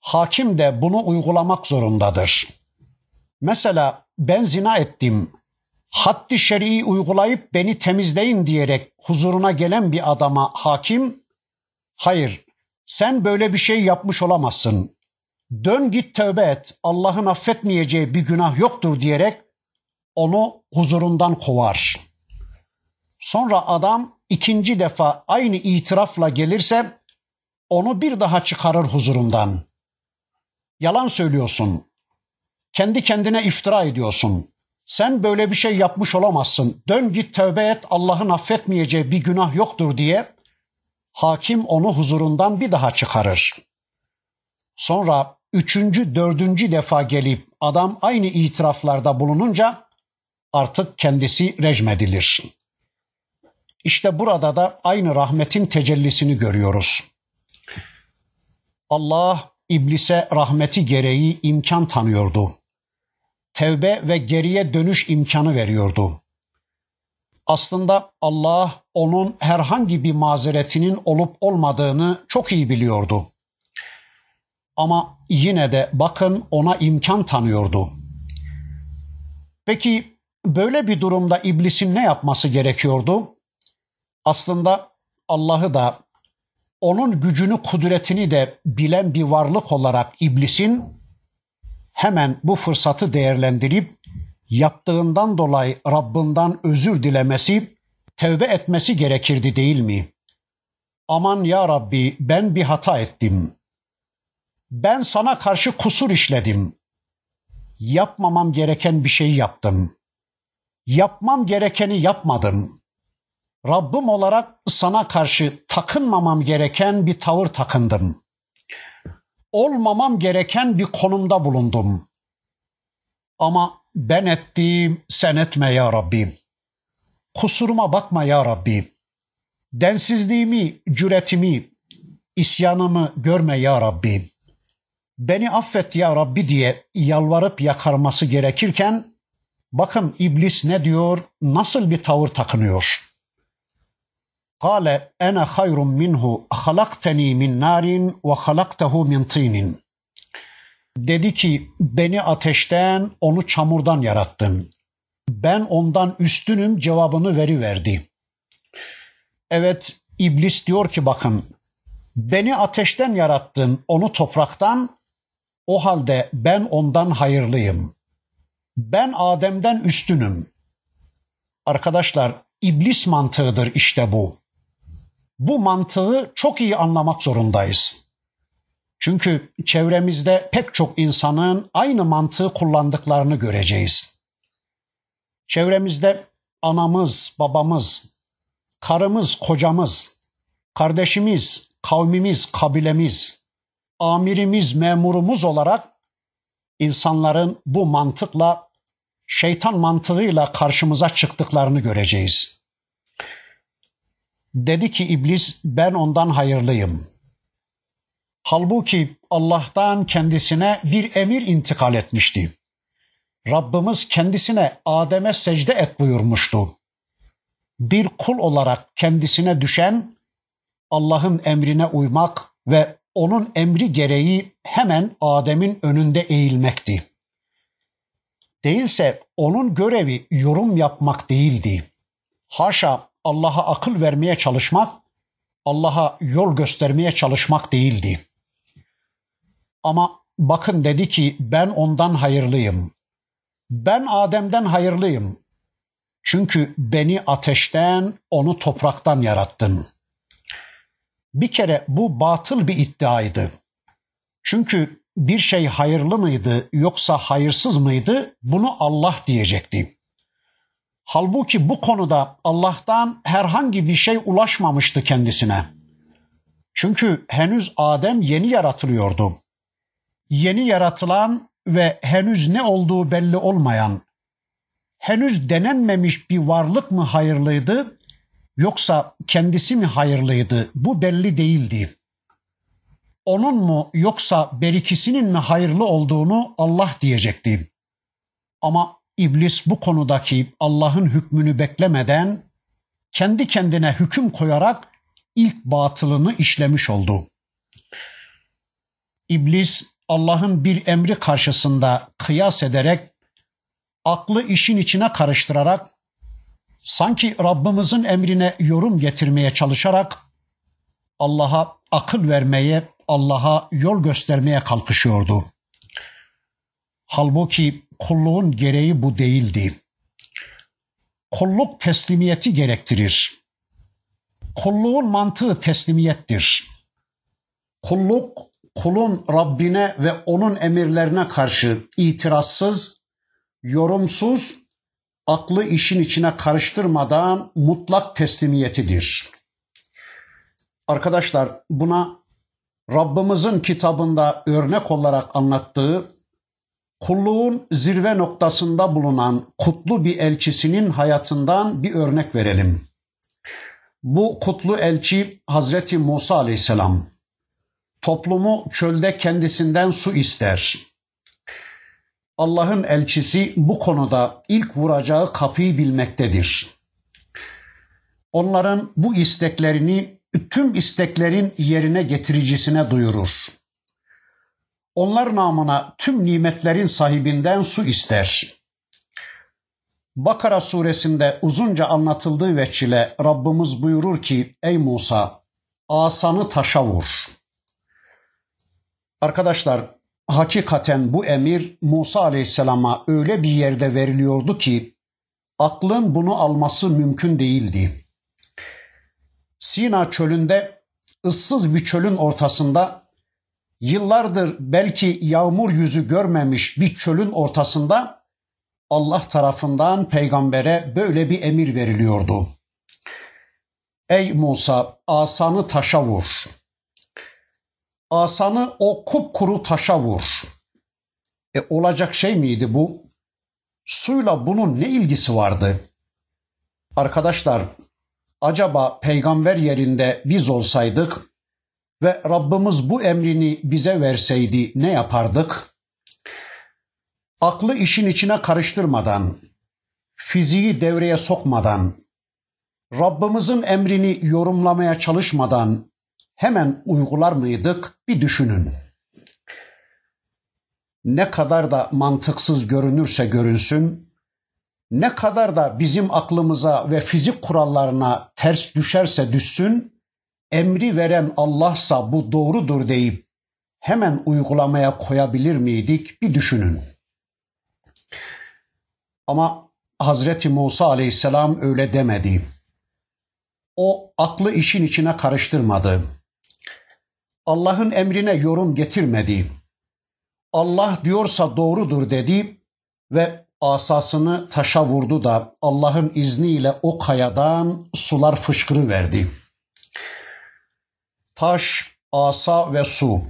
Hakim de bunu uygulamak zorundadır. Mesela ben zina ettim, haddi şer'i uygulayıp beni temizleyin diyerek huzuruna gelen bir adama hakim, hayır sen böyle bir şey yapmış olamazsın. Dön git tövbe et. Allah'ın affetmeyeceği bir günah yoktur diyerek onu huzurundan kovar. Sonra adam ikinci defa aynı itirafla gelirse onu bir daha çıkarır huzurundan. Yalan söylüyorsun. Kendi kendine iftira ediyorsun. Sen böyle bir şey yapmış olamazsın. Dön git tövbe et Allah'ın affetmeyeceği bir günah yoktur diye hakim onu huzurundan bir daha çıkarır. Sonra üçüncü, dördüncü defa gelip adam aynı itiraflarda bulununca artık kendisi rejmedilir. İşte burada da aynı rahmetin tecellisini görüyoruz. Allah iblise rahmeti gereği imkan tanıyordu. Tevbe ve geriye dönüş imkanı veriyordu. Aslında Allah onun herhangi bir mazeretinin olup olmadığını çok iyi biliyordu. Ama yine de bakın ona imkan tanıyordu. Peki böyle bir durumda iblisin ne yapması gerekiyordu? Aslında Allah'ı da onun gücünü, kudretini de bilen bir varlık olarak iblisin hemen bu fırsatı değerlendirip yaptığından dolayı Rabbinden özür dilemesi, tevbe etmesi gerekirdi değil mi? Aman ya Rabbi ben bir hata ettim. Ben sana karşı kusur işledim. Yapmamam gereken bir şey yaptım. Yapmam gerekeni yapmadım. Rabbim olarak sana karşı takınmamam gereken bir tavır takındım. Olmamam gereken bir konumda bulundum. Ama ben ettiğim sen etme ya Rabbi. Kusuruma bakma ya Rabbi. Densizliğimi, cüretimi, isyanımı görme ya Rabbi. Beni affet ya Rabbi diye yalvarıp yakarması gerekirken bakın iblis ne diyor, nasıl bir tavır takınıyor. Kale ene hayrun minhu halakteni min narin ve halaktehu min tinin. Dedi ki beni ateşten onu çamurdan yarattın. Ben ondan üstünüm cevabını veri verdi. Evet iblis diyor ki bakın beni ateşten yarattın onu topraktan o halde ben ondan hayırlıyım. Ben Adem'den üstünüm. Arkadaşlar iblis mantığıdır işte bu. Bu mantığı çok iyi anlamak zorundayız. Çünkü çevremizde pek çok insanın aynı mantığı kullandıklarını göreceğiz. Çevremizde anamız, babamız, karımız, kocamız, kardeşimiz, kavmimiz, kabilemiz, amirimiz, memurumuz olarak insanların bu mantıkla, şeytan mantığıyla karşımıza çıktıklarını göreceğiz. Dedi ki iblis ben ondan hayırlıyım. Halbuki Allah'tan kendisine bir emir intikal etmişti. Rabbimiz kendisine Adem'e secde et buyurmuştu. Bir kul olarak kendisine düşen Allah'ın emrine uymak ve onun emri gereği hemen Adem'in önünde eğilmekti. Değilse onun görevi yorum yapmak değildi. Haşa Allah'a akıl vermeye çalışmak, Allah'a yol göstermeye çalışmak değildi. Ama bakın dedi ki ben ondan hayırlıyım. Ben Adem'den hayırlıyım. Çünkü beni ateşten, onu topraktan yarattın. Bir kere bu batıl bir iddiaydı. Çünkü bir şey hayırlı mıydı yoksa hayırsız mıydı bunu Allah diyecekti. Halbuki bu konuda Allah'tan herhangi bir şey ulaşmamıştı kendisine. Çünkü henüz Adem yeni yaratılıyordu. Yeni yaratılan ve henüz ne olduğu belli olmayan, henüz denenmemiş bir varlık mı hayırlıydı yoksa kendisi mi hayırlıydı bu belli değildi. Onun mu yoksa berikisinin mi hayırlı olduğunu Allah diyecekti. Ama İblis bu konudaki Allah'ın hükmünü beklemeden kendi kendine hüküm koyarak ilk batılını işlemiş oldu. İblis Allah'ın bir emri karşısında kıyas ederek aklı işin içine karıştırarak sanki Rabbimizin emrine yorum getirmeye çalışarak Allah'a akıl vermeye, Allah'a yol göstermeye kalkışıyordu. Halbuki kulluğun gereği bu değildi. Kulluk teslimiyeti gerektirir. Kulluğun mantığı teslimiyettir. Kulluk kulun Rabbine ve onun emirlerine karşı itirazsız, yorumsuz, aklı işin içine karıştırmadan mutlak teslimiyetidir. Arkadaşlar buna Rabbimizin kitabında örnek olarak anlattığı kulluğun zirve noktasında bulunan kutlu bir elçisinin hayatından bir örnek verelim. Bu kutlu elçi Hazreti Musa aleyhisselam. Toplumu çölde kendisinden su ister. Allah'ın elçisi bu konuda ilk vuracağı kapıyı bilmektedir. Onların bu isteklerini tüm isteklerin yerine getiricisine duyurur. Onlar namına tüm nimetlerin sahibinden su ister. Bakara suresinde uzunca anlatıldığı veçile Rabbimiz buyurur ki ey Musa asanı taşa vur. Arkadaşlar hakikaten bu emir Musa aleyhisselama öyle bir yerde veriliyordu ki aklın bunu alması mümkün değildi. Sina çölünde ıssız bir çölün ortasında yıllardır belki yağmur yüzü görmemiş bir çölün ortasında Allah tarafından peygambere böyle bir emir veriliyordu. Ey Musa asanı taşa vur. Asanı o kupkuru taşa vur. E olacak şey miydi bu? Suyla bunun ne ilgisi vardı? Arkadaşlar acaba peygamber yerinde biz olsaydık ve Rabbimiz bu emrini bize verseydi ne yapardık? Aklı işin içine karıştırmadan, fiziği devreye sokmadan, Rabbimizin emrini yorumlamaya çalışmadan hemen uygular mıydık bir düşünün. Ne kadar da mantıksız görünürse görünsün, ne kadar da bizim aklımıza ve fizik kurallarına ters düşerse düşsün, emri veren Allah'sa bu doğrudur deyip hemen uygulamaya koyabilir miydik bir düşünün. Ama Hazreti Musa aleyhisselam öyle demedi. O aklı işin içine karıştırmadı. Allah'ın emrine yorum getirmedi. Allah diyorsa doğrudur dedi ve asasını taşa vurdu da Allah'ın izniyle o kayadan sular fışkırı verdi. Taş, asa ve su.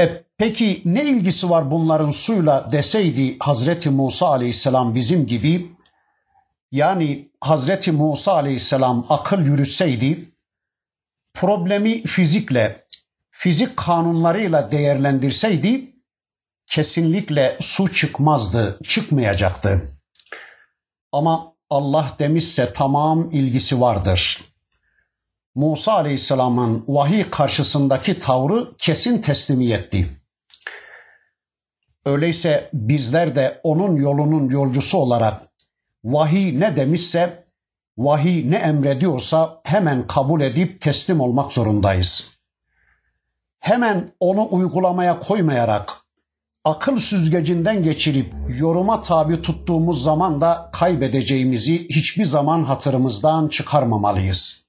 E peki ne ilgisi var bunların suyla deseydi Hazreti Musa aleyhisselam bizim gibi yani Hazreti Musa aleyhisselam akıl yürütseydi problemi fizikle, fizik kanunlarıyla değerlendirseydi kesinlikle su çıkmazdı, çıkmayacaktı. Ama Allah demişse tamam ilgisi vardır. Musa Aleyhisselam'ın vahiy karşısındaki tavrı kesin teslimiyetti. Öyleyse bizler de onun yolunun yolcusu olarak vahiy ne demişse, vahiy ne emrediyorsa hemen kabul edip teslim olmak zorundayız. Hemen onu uygulamaya koymayarak akıl süzgecinden geçirip yoruma tabi tuttuğumuz zaman da kaybedeceğimizi hiçbir zaman hatırımızdan çıkarmamalıyız.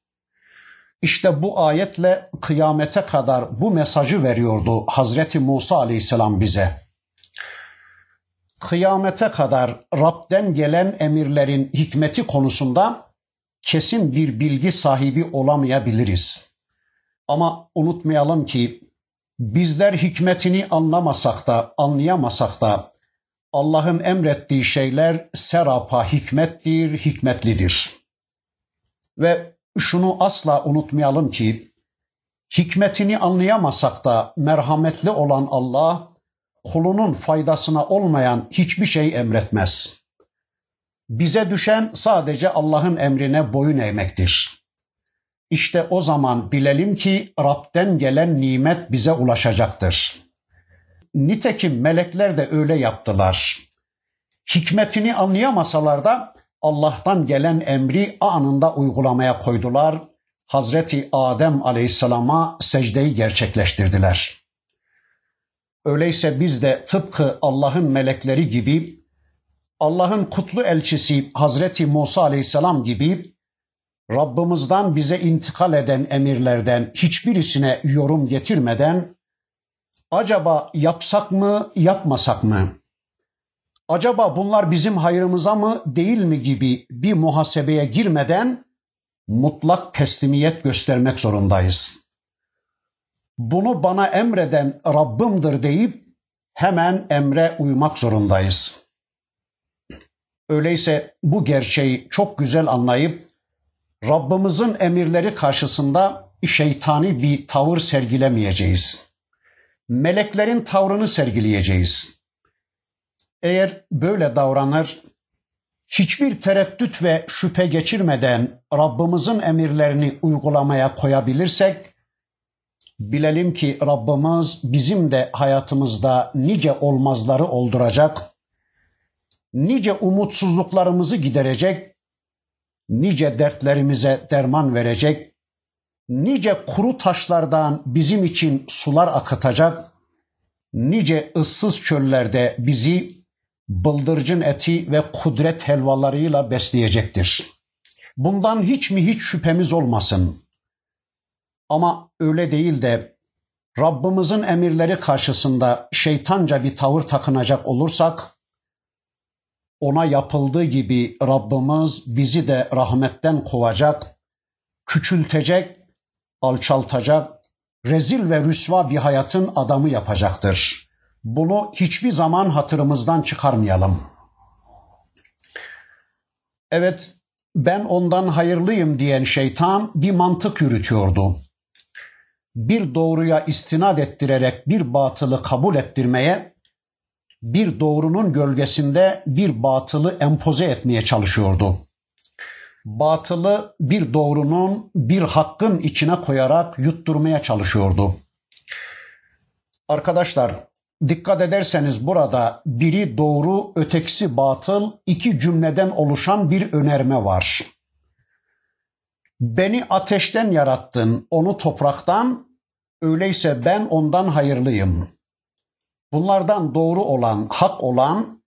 İşte bu ayetle kıyamete kadar bu mesajı veriyordu Hazreti Musa aleyhisselam bize. Kıyamete kadar Rab'den gelen emirlerin hikmeti konusunda kesin bir bilgi sahibi olamayabiliriz. Ama unutmayalım ki bizler hikmetini anlamasak da anlayamasak da Allah'ın emrettiği şeyler serapa hikmettir, hikmetlidir. Ve şunu asla unutmayalım ki hikmetini anlayamasak da merhametli olan Allah kulunun faydasına olmayan hiçbir şey emretmez. Bize düşen sadece Allah'ın emrine boyun eğmektir. İşte o zaman bilelim ki Rab'den gelen nimet bize ulaşacaktır. Nitekim melekler de öyle yaptılar. Hikmetini anlayamasalar da Allah'tan gelen emri anında uygulamaya koydular. Hazreti Adem Aleyhisselam'a secdeyi gerçekleştirdiler. Öyleyse biz de tıpkı Allah'ın melekleri gibi Allah'ın kutlu elçisi Hazreti Musa Aleyhisselam gibi Rabbimizden bize intikal eden emirlerden hiçbirisine yorum getirmeden acaba yapsak mı, yapmasak mı? Acaba bunlar bizim hayrımıza mı, değil mi gibi bir muhasebeye girmeden mutlak teslimiyet göstermek zorundayız. Bunu bana emreden Rabbimdir deyip hemen emre uymak zorundayız. Öyleyse bu gerçeği çok güzel anlayıp Rabbimizin emirleri karşısında şeytani bir tavır sergilemeyeceğiz. Meleklerin tavrını sergileyeceğiz. Eğer böyle davranır, hiçbir tereddüt ve şüphe geçirmeden Rabbimizin emirlerini uygulamaya koyabilirsek, bilelim ki Rabbimiz bizim de hayatımızda nice olmazları olduracak, nice umutsuzluklarımızı giderecek, nice dertlerimize derman verecek, nice kuru taşlardan bizim için sular akıtacak, nice ıssız çöllerde bizi bıldırcın eti ve kudret helvalarıyla besleyecektir. Bundan hiç mi hiç şüphemiz olmasın. Ama öyle değil de Rabbimizin emirleri karşısında şeytanca bir tavır takınacak olursak ona yapıldığı gibi Rabbimiz bizi de rahmetten kovacak, küçültecek, alçaltacak, rezil ve rüsva bir hayatın adamı yapacaktır. Bunu hiçbir zaman hatırımızdan çıkarmayalım. Evet, ben ondan hayırlıyım diyen şeytan bir mantık yürütüyordu. Bir doğruya istinad ettirerek bir batılı kabul ettirmeye, bir doğrunun gölgesinde bir batılı empoze etmeye çalışıyordu. Batılı bir doğrunun, bir hakkın içine koyarak yutturmaya çalışıyordu. Arkadaşlar, Dikkat ederseniz burada biri doğru, ötekisi batıl iki cümleden oluşan bir önerme var. Beni ateşten yarattın, onu topraktan, öyleyse ben ondan hayırlıyım. Bunlardan doğru olan, hak olan,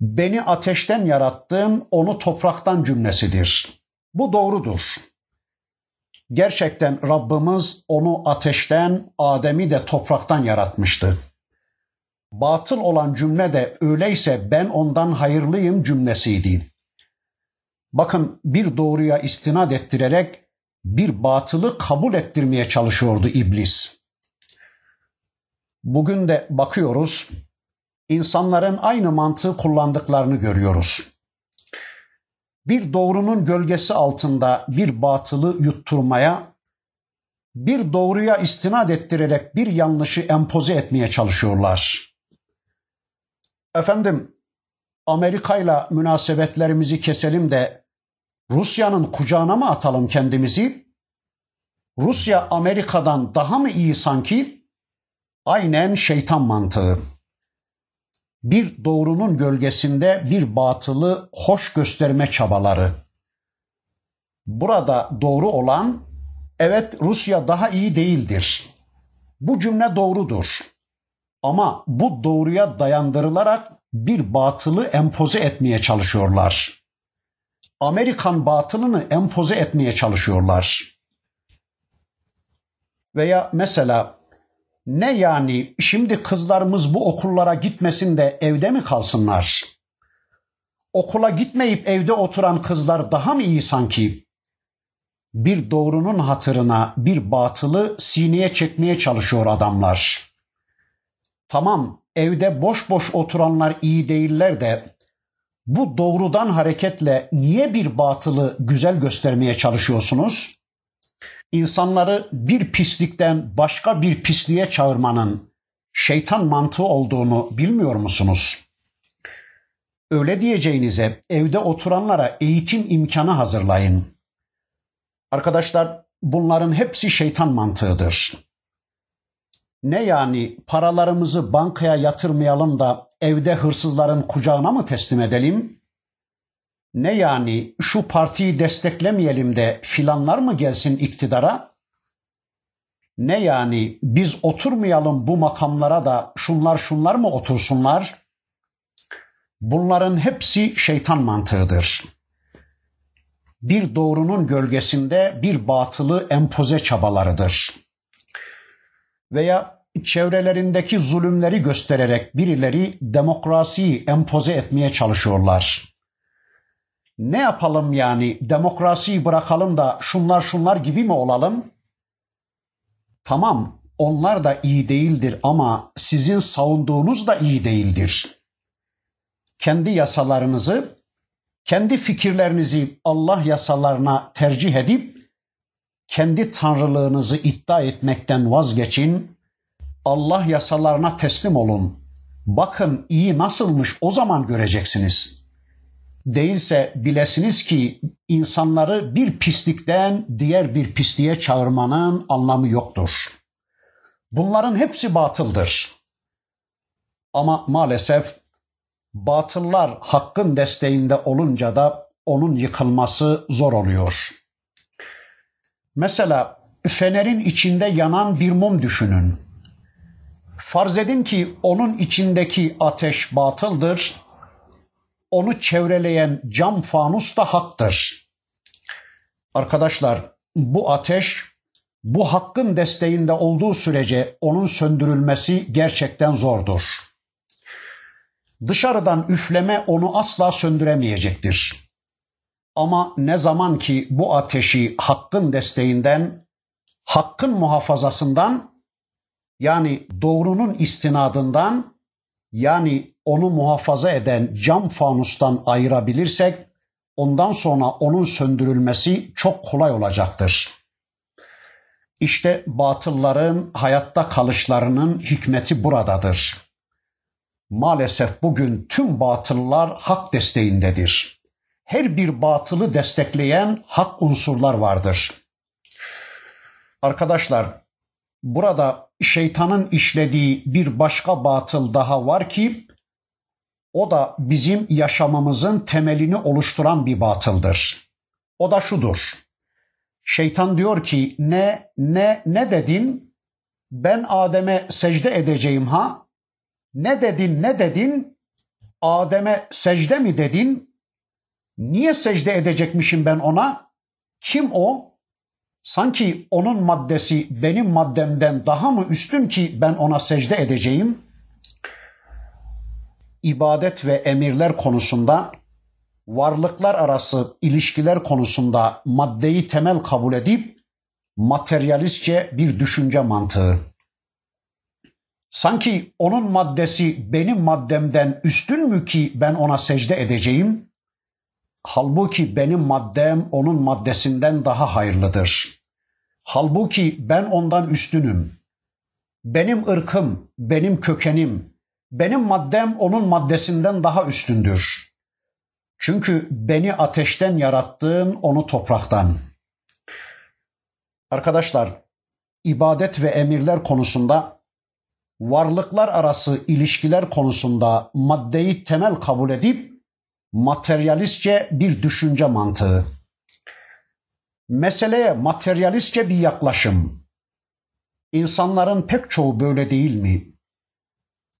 beni ateşten yarattın, onu topraktan cümlesidir. Bu doğrudur. Gerçekten Rabbimiz onu ateşten, Adem'i de topraktan yaratmıştı. Batıl olan cümle de öyleyse ben ondan hayırlıyım cümlesiydi. Bakın bir doğruya istinad ettirerek bir batılı kabul ettirmeye çalışıyordu iblis. Bugün de bakıyoruz, insanların aynı mantığı kullandıklarını görüyoruz. Bir doğrunun gölgesi altında bir batılı yutturmaya, bir doğruya istinad ettirerek bir yanlışı empoze etmeye çalışıyorlar. Efendim Amerika ile münasebetlerimizi keselim de Rusya'nın kucağına mı atalım kendimizi? Rusya Amerika'dan daha mı iyi sanki? Aynen şeytan mantığı. Bir doğrunun gölgesinde bir batılı hoş gösterme çabaları. Burada doğru olan evet Rusya daha iyi değildir. Bu cümle doğrudur. Ama bu doğruya dayandırılarak bir batılı empoze etmeye çalışıyorlar. Amerikan batılını empoze etmeye çalışıyorlar. Veya mesela ne yani şimdi kızlarımız bu okullara gitmesin de evde mi kalsınlar? Okula gitmeyip evde oturan kızlar daha mı iyi sanki? Bir doğrunun hatırına bir batılı sineye çekmeye çalışıyor adamlar. Tamam evde boş boş oturanlar iyi değiller de bu doğrudan hareketle niye bir batılı güzel göstermeye çalışıyorsunuz? İnsanları bir pislikten başka bir pisliğe çağırmanın şeytan mantığı olduğunu bilmiyor musunuz? Öyle diyeceğinize evde oturanlara eğitim imkanı hazırlayın. Arkadaşlar bunların hepsi şeytan mantığıdır. Ne yani paralarımızı bankaya yatırmayalım da evde hırsızların kucağına mı teslim edelim? Ne yani şu partiyi desteklemeyelim de filanlar mı gelsin iktidara? Ne yani biz oturmayalım bu makamlara da şunlar şunlar mı otursunlar? Bunların hepsi şeytan mantığıdır. Bir doğrunun gölgesinde bir batılı empoze çabalarıdır. Veya çevrelerindeki zulümleri göstererek birileri demokrasiyi empoze etmeye çalışıyorlar. Ne yapalım yani demokrasiyi bırakalım da şunlar şunlar gibi mi olalım? Tamam onlar da iyi değildir ama sizin savunduğunuz da iyi değildir. Kendi yasalarınızı, kendi fikirlerinizi Allah yasalarına tercih edip kendi tanrılığınızı iddia etmekten vazgeçin. Allah yasalarına teslim olun. Bakın iyi nasılmış o zaman göreceksiniz. Değilse bilesiniz ki insanları bir pislikten diğer bir pisliğe çağırmanın anlamı yoktur. Bunların hepsi batıldır. Ama maalesef batıllar hakkın desteğinde olunca da onun yıkılması zor oluyor. Mesela fenerin içinde yanan bir mum düşünün. Farz edin ki onun içindeki ateş batıldır, onu çevreleyen cam fanus da haktır. Arkadaşlar bu ateş bu hakkın desteğinde olduğu sürece onun söndürülmesi gerçekten zordur. Dışarıdan üfleme onu asla söndüremeyecektir. Ama ne zaman ki bu ateşi hakkın desteğinden, hakkın muhafazasından yani doğrunun istinadından yani onu muhafaza eden cam fanustan ayırabilirsek ondan sonra onun söndürülmesi çok kolay olacaktır. İşte batılların hayatta kalışlarının hikmeti buradadır. Maalesef bugün tüm batıllar hak desteğindedir. Her bir batılı destekleyen hak unsurlar vardır. Arkadaşlar, burada şeytanın işlediği bir başka batıl daha var ki o da bizim yaşamımızın temelini oluşturan bir batıldır. O da şudur. Şeytan diyor ki ne ne ne dedin? Ben Adem'e secde edeceğim ha? Ne dedin ne dedin? Adem'e secde mi dedin? Niye secde edecekmişim ben ona? Kim o? Sanki onun maddesi benim maddemden daha mı üstün ki ben ona secde edeceğim? İbadet ve emirler konusunda varlıklar arası ilişkiler konusunda maddeyi temel kabul edip materyalistçe bir düşünce mantığı. Sanki onun maddesi benim maddemden üstün mü ki ben ona secde edeceğim? Halbuki benim maddem onun maddesinden daha hayırlıdır. Halbuki ben ondan üstünüm. Benim ırkım, benim kökenim, benim maddem onun maddesinden daha üstündür. Çünkü beni ateşten yarattığın onu topraktan. Arkadaşlar, ibadet ve emirler konusunda varlıklar arası ilişkiler konusunda maddeyi temel kabul edip materyalistçe bir düşünce mantığı. Meseleye materyalistçe bir yaklaşım. İnsanların pek çoğu böyle değil mi?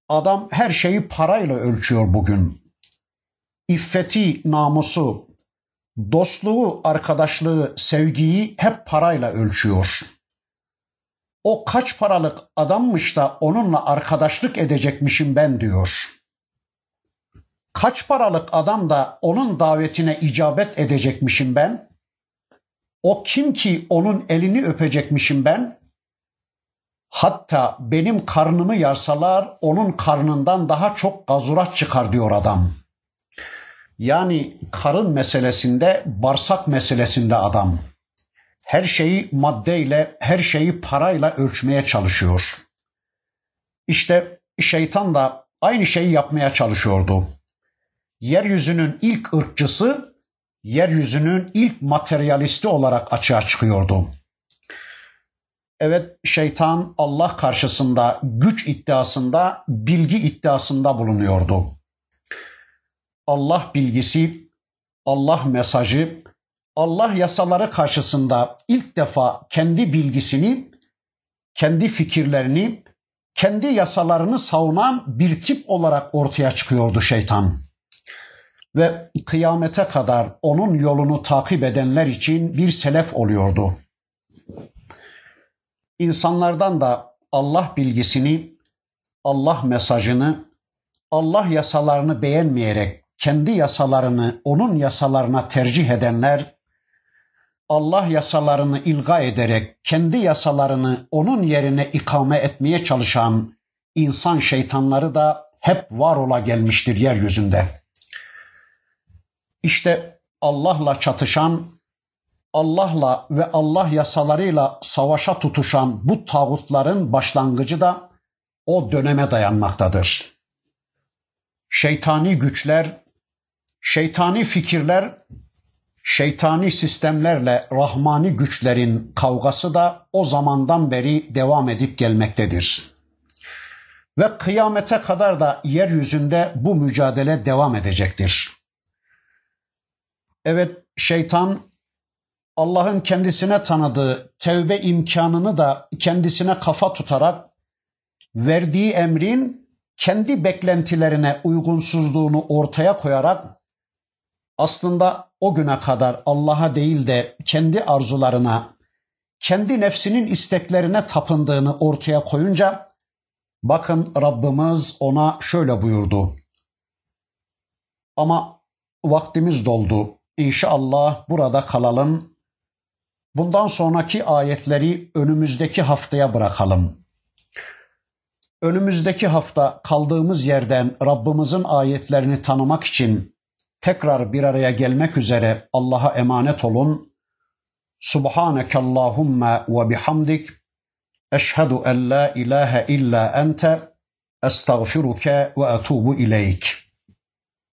Adam her şeyi parayla ölçüyor bugün. İffeti, namusu, dostluğu, arkadaşlığı, sevgiyi hep parayla ölçüyor. O kaç paralık adammış da onunla arkadaşlık edecekmişim ben diyor. Kaç paralık adam da onun davetine icabet edecekmişim ben. O kim ki onun elini öpecekmişim ben. Hatta benim karnımı yarsalar onun karnından daha çok gazurat çıkar diyor adam. Yani karın meselesinde, bağırsak meselesinde adam. Her şeyi maddeyle, her şeyi parayla ölçmeye çalışıyor. İşte şeytan da aynı şeyi yapmaya çalışıyordu. Yeryüzünün ilk ırkçısı, yeryüzünün ilk materyalisti olarak açığa çıkıyordu. Evet şeytan Allah karşısında güç iddiasında, bilgi iddiasında bulunuyordu. Allah bilgisi, Allah mesajı, Allah yasaları karşısında ilk defa kendi bilgisini, kendi fikirlerini, kendi yasalarını savunan bir tip olarak ortaya çıkıyordu şeytan. Ve kıyamete kadar onun yolunu takip edenler için bir selef oluyordu. İnsanlardan da Allah bilgisini, Allah mesajını, Allah yasalarını beğenmeyerek kendi yasalarını onun yasalarına tercih edenler, Allah yasalarını ilga ederek kendi yasalarını onun yerine ikame etmeye çalışan insan şeytanları da hep var ola gelmiştir yeryüzünde. İşte Allah'la çatışan, Allah'la ve Allah yasalarıyla savaşa tutuşan bu tağutların başlangıcı da o döneme dayanmaktadır. Şeytani güçler şeytani fikirler, şeytani sistemlerle rahmani güçlerin kavgası da o zamandan beri devam edip gelmektedir. Ve kıyamete kadar da yeryüzünde bu mücadele devam edecektir. Evet şeytan Allah'ın kendisine tanıdığı tevbe imkanını da kendisine kafa tutarak verdiği emrin kendi beklentilerine uygunsuzluğunu ortaya koyarak aslında o güne kadar Allah'a değil de kendi arzularına, kendi nefsinin isteklerine tapındığını ortaya koyunca bakın Rabbimiz ona şöyle buyurdu. Ama vaktimiz doldu. İnşallah burada kalalım. Bundan sonraki ayetleri önümüzdeki haftaya bırakalım. Önümüzdeki hafta kaldığımız yerden Rabbimizin ayetlerini tanımak için tekrar bir araya gelmek üzere Allah'a emanet olun. Subhaneke Allahumma ve bihamdik. Eşhedü en la ilahe illa ente. Estağfiruke ve etubu ileyk.